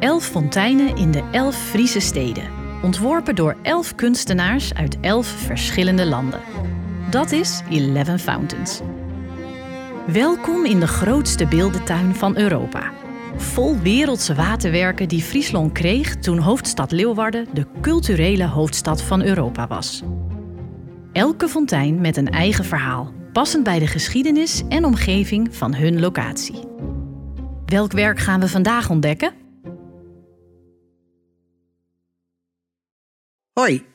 Elf fonteinen in de elf Friese steden. Ontworpen door elf kunstenaars uit elf verschillende landen. Dat is Eleven Fountains. Welkom in de grootste beeldentuin van Europa. Vol wereldse waterwerken die Friesland kreeg toen hoofdstad Leeuwarden de culturele hoofdstad van Europa was. Elke fontein met een eigen verhaal, passend bij de geschiedenis en omgeving van hun locatie. Welk werk gaan we vandaag ontdekken? Hoi,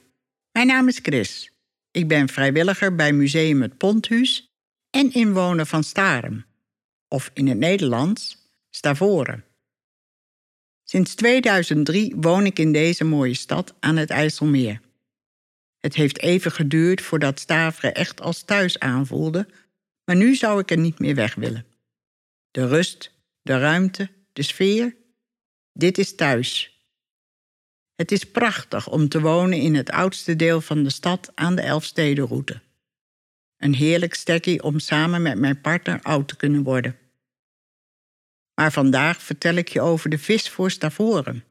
mijn naam is Chris. Ik ben vrijwilliger bij Museum het Ponthuis en inwoner van Starem, of in het Nederlands Stavoren. Sinds 2003 woon ik in deze mooie stad aan het IJsselmeer. Het heeft even geduurd voordat Staveren echt als thuis aanvoelde, maar nu zou ik er niet meer weg willen. De rust, de ruimte, de sfeer, dit is thuis. Het is prachtig om te wonen in het oudste deel van de stad aan de Elfstedenroute. Een heerlijk stekkie om samen met mijn partner oud te kunnen worden. Maar vandaag vertel ik je over de vis voor Stavoren.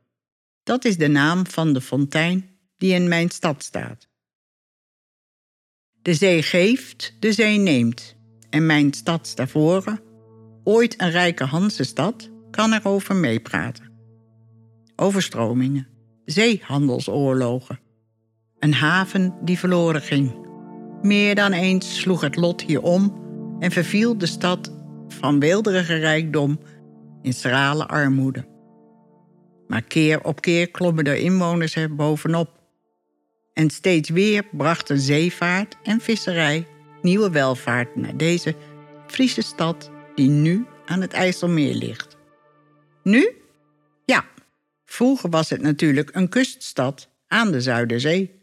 Dat is de naam van de fontein die in mijn stad staat. De zee geeft, de zee neemt. En mijn stad Stavoren, ooit een rijke Hansestad, kan erover meepraten. Overstromingen, zeehandelsoorlogen, een haven die verloren ging. Meer dan eens sloeg het lot hier om en verviel de stad van weelderige rijkdom in schrale armoede. Maar keer op keer klommen de inwoners er bovenop. En steeds weer brachten zeevaart en visserij nieuwe welvaart naar deze Friese stad die nu aan het IJsselmeer ligt. Nu? Vroeger was het natuurlijk een kuststad aan de Zuiderzee.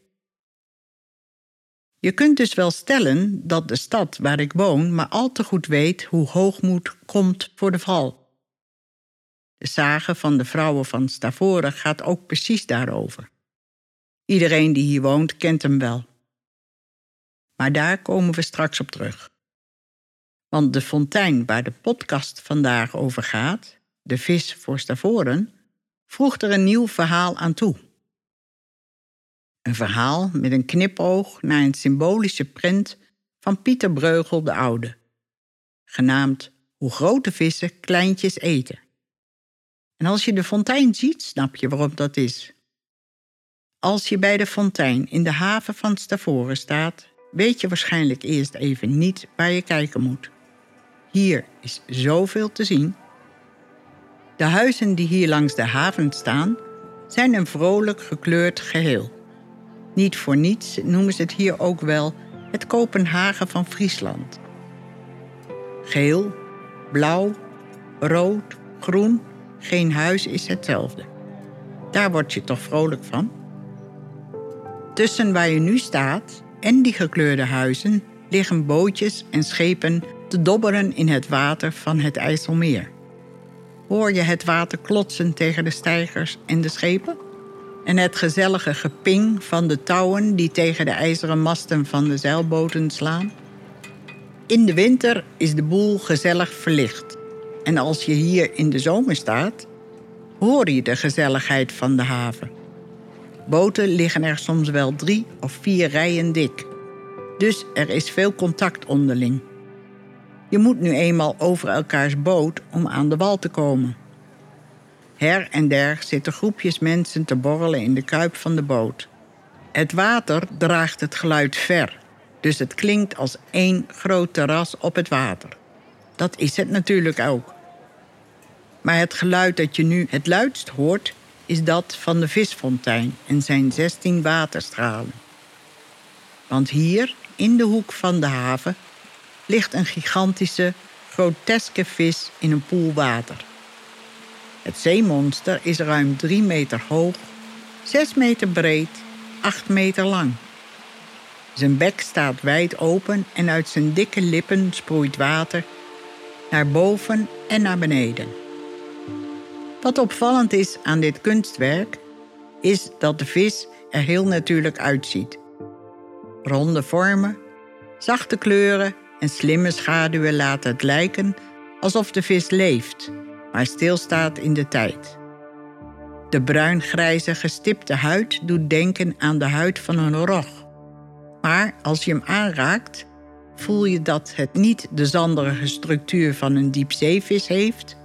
Je kunt dus wel stellen dat de stad waar ik woon maar al te goed weet hoe hoogmoed komt voor de val. De sage van de vrouwen van Stavoren gaat ook precies daarover. Iedereen die hier woont kent hem wel. Maar daar komen we straks op terug. Want de fontein waar de podcast vandaag over gaat, de vis voor Stavoren, voegt er een nieuw verhaal aan toe. Een verhaal met een knipoog naar een symbolische prent van Pieter Breugel de Oude, genaamd Hoe grote vissen kleintjes eten. En als je de fontein ziet, snap je waarom dat is. Als je bij de fontein in de haven van Stavoren staat, weet je waarschijnlijk eerst even niet waar je kijken moet. Hier is zoveel te zien. De huizen die hier langs de haven staan, zijn een vrolijk gekleurd geheel. Niet voor niets noemen ze het hier ook wel het Kopenhagen van Friesland. Geel, blauw, rood, groen geen huis is hetzelfde. Daar word je toch vrolijk van? Tussen waar je nu staat en die gekleurde huizen liggen bootjes en schepen te dobberen in het water van het IJsselmeer. Hoor je het water klotsen tegen de steigers en de schepen? En het gezellige geping van de touwen die tegen de ijzeren masten van de zeilboten slaan? In de winter is de boel gezellig verlicht. En als je hier in de zomer staat, hoor je de gezelligheid van de haven. Boten liggen er soms wel drie of vier rijen dik. Dus er is veel contact onderling. Je moet nu eenmaal over elkaars boot om aan de wal te komen. Her en der zitten groepjes mensen te borrelen in de kuip van de boot. Het water draagt het geluid ver, dus het klinkt als één groot terras op het water. Dat is het natuurlijk ook. Maar het geluid dat je nu het luidst hoort, is dat van de visfontein en zijn 16 waterstralen. Want hier, in de hoek van de haven, ligt een gigantische, groteske vis in een poel water. Het zeemonster is ruim 3 meter hoog, 6 meter breed, 8 meter lang. Zijn bek staat wijd open en uit zijn dikke lippen sproeit water naar boven en naar beneden. Wat opvallend is aan dit kunstwerk, is dat de vis er heel natuurlijk uitziet. Ronde vormen, zachte kleuren en slimme schaduwen laten het lijken alsof de vis leeft, maar stilstaat in de tijd. De bruingrijze gestipte huid doet denken aan de huid van een rog. Maar als je hem aanraakt, voel je dat het niet de zanderige structuur van een diepzeevis heeft,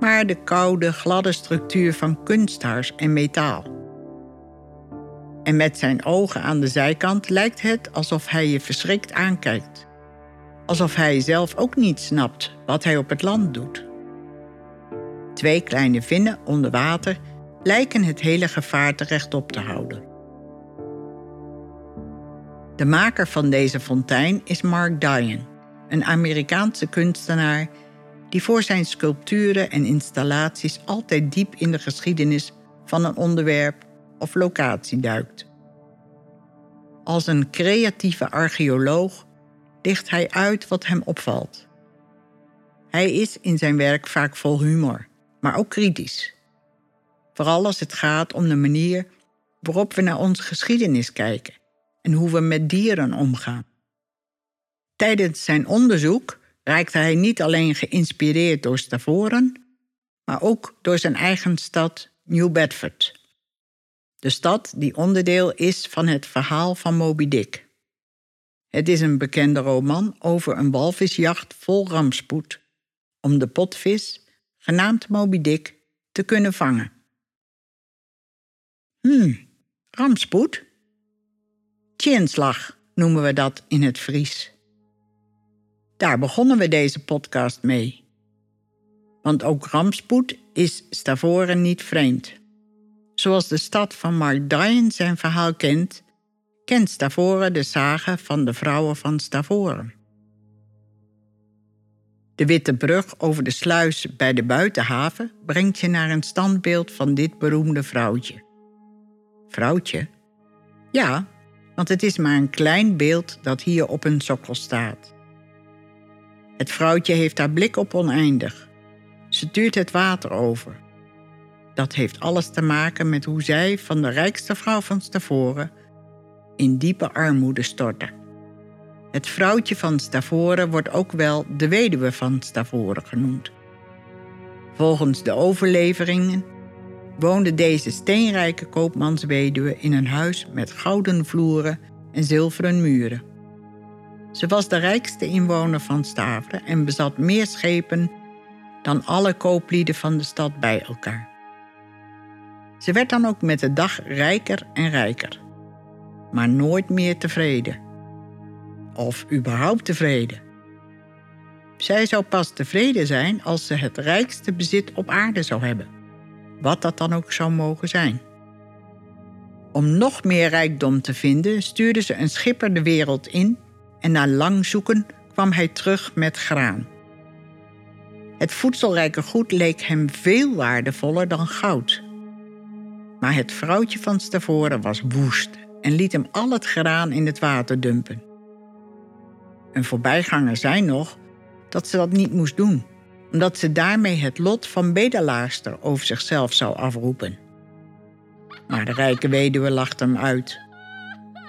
maar de koude, gladde structuur van kunsthaars en metaal. En met zijn ogen aan de zijkant lijkt het alsof hij je verschrikt aankijkt. Alsof hij zelf ook niet snapt wat hij op het land doet. Twee kleine vinnen onder water lijken het hele gevaarte rechtop te houden. De maker van deze fontein is Mark Dion, een Amerikaanse kunstenaar die voor zijn sculpturen en installaties altijd diep in de geschiedenis van een onderwerp of locatie duikt. Als een creatieve archeoloog licht hij uit wat hem opvalt. Hij is in zijn werk vaak vol humor, maar ook kritisch. Vooral als het gaat om de manier waarop we naar onze geschiedenis kijken en hoe we met dieren omgaan. Tijdens zijn onderzoek raakte hij niet alleen geïnspireerd door Stavoren, maar ook door zijn eigen stad New Bedford. De stad die onderdeel is van het verhaal van Moby Dick. Het is een bekende roman over een walvisjacht vol rampspoed om de potvis, genaamd Moby Dick, te kunnen vangen. Hmm, rampspoed? Tjinslag noemen we dat in het Fries. Daar begonnen we deze podcast mee. Want ook rampspoed is Stavoren niet vreemd. Zoals de stad van Mark Dion zijn verhaal kent, kent Stavoren de zagen van de vrouwen van Stavoren. De witte brug over de sluis bij de buitenhaven brengt je naar een standbeeld van dit beroemde vrouwtje. Vrouwtje? Ja, want het is maar een klein beeld dat hier op een sokkel staat. Het vrouwtje heeft haar blik op oneindig. Ze tuurt het water over. Dat heeft alles te maken met hoe zij van de rijkste vrouw van Stavoren in diepe armoede stortte. Het vrouwtje van Stavoren wordt ook wel de weduwe van Stavoren genoemd. Volgens de overleveringen woonde deze steenrijke koopmansweduwe in een huis met gouden vloeren en zilveren muren. Ze was de rijkste inwoner van Staveren en bezat meer schepen dan alle kooplieden van de stad bij elkaar. Ze werd dan ook met de dag rijker en rijker, maar nooit meer tevreden. Of überhaupt tevreden. Zij zou pas tevreden zijn als ze het rijkste bezit op aarde zou hebben, wat dat dan ook zou mogen zijn. Om nog meer rijkdom te vinden, stuurde ze een schipper de wereld in en na lang zoeken kwam hij terug met graan. Het voedselrijke goed leek hem veel waardevoller dan goud. Maar het vrouwtje van Stavoren was woest en liet hem al het graan in het water dumpen. Een voorbijganger zei nog dat ze dat niet moest doen, omdat ze daarmee het lot van bedelaarster over zichzelf zou afroepen. Maar de rijke weduwe lachte hem uit.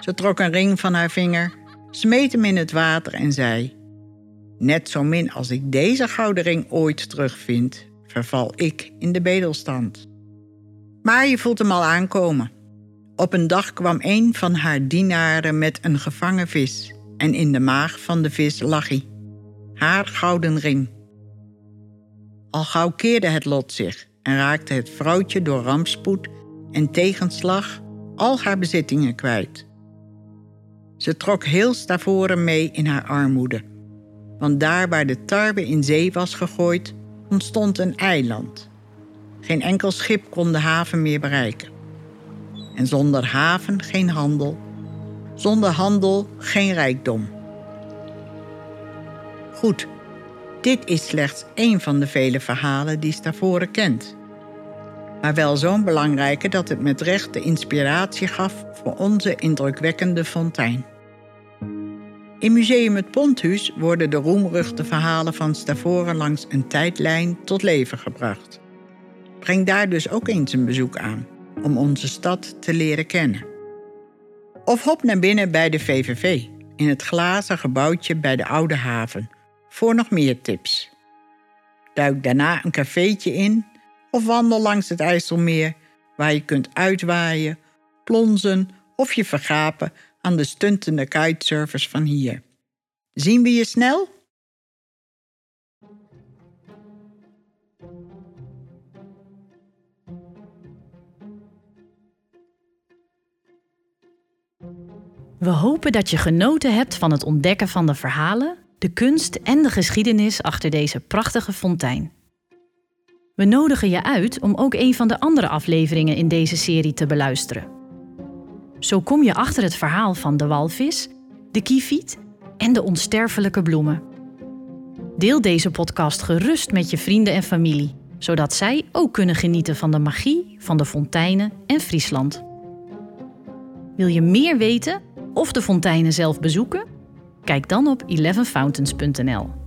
Ze trok een ring van haar vinger smeet hem in het water en zei: Net zo min als ik deze gouden ring ooit terugvind, verval ik in de bedelstand. Maar je voelt hem al aankomen. Op een dag kwam een van haar dienaren met een gevangen vis, en in de maag van de vis lag hij, haar gouden ring. Al gauw keerde het lot zich en raakte het vrouwtje door rampspoed en tegenslag al haar bezittingen kwijt. Ze trok heel Stavoren mee in haar armoede. Want daar waar de tarwe in zee was gegooid, ontstond een eiland. Geen enkel schip kon de haven meer bereiken. En zonder haven geen handel. Zonder handel geen rijkdom. Goed, dit is slechts één van de vele verhalen die Stavoren kent. Maar wel zo'n belangrijke dat het met recht de inspiratie gaf voor onze indrukwekkende fontein. In Museum het Ponthuis worden de roemruchte verhalen van Stavoren langs een tijdlijn tot leven gebracht. Breng daar dus ook eens een bezoek aan, om onze stad te leren kennen. Of hop naar binnen bij de VVV, in het glazen gebouwtje bij de Oude Haven, voor nog meer tips. Duik daarna een cafeetje in of wandel langs het IJsselmeer waar je kunt uitwaaien, plonzen of je vergapen aan de stuntende kitesurfers van hier. Zien we je snel? We hopen dat je genoten hebt van het ontdekken van de verhalen, de kunst en de geschiedenis achter deze prachtige fontein. We nodigen je uit om ook een van de andere afleveringen in deze serie te beluisteren. Zo kom je achter het verhaal van de walvis, de kieviet en de onsterfelijke bloemen. Deel deze podcast gerust met je vrienden en familie, zodat zij ook kunnen genieten van de magie van de fonteinen en Friesland. Wil je meer weten of de fonteinen zelf bezoeken? Kijk dan op 11fountains.nl.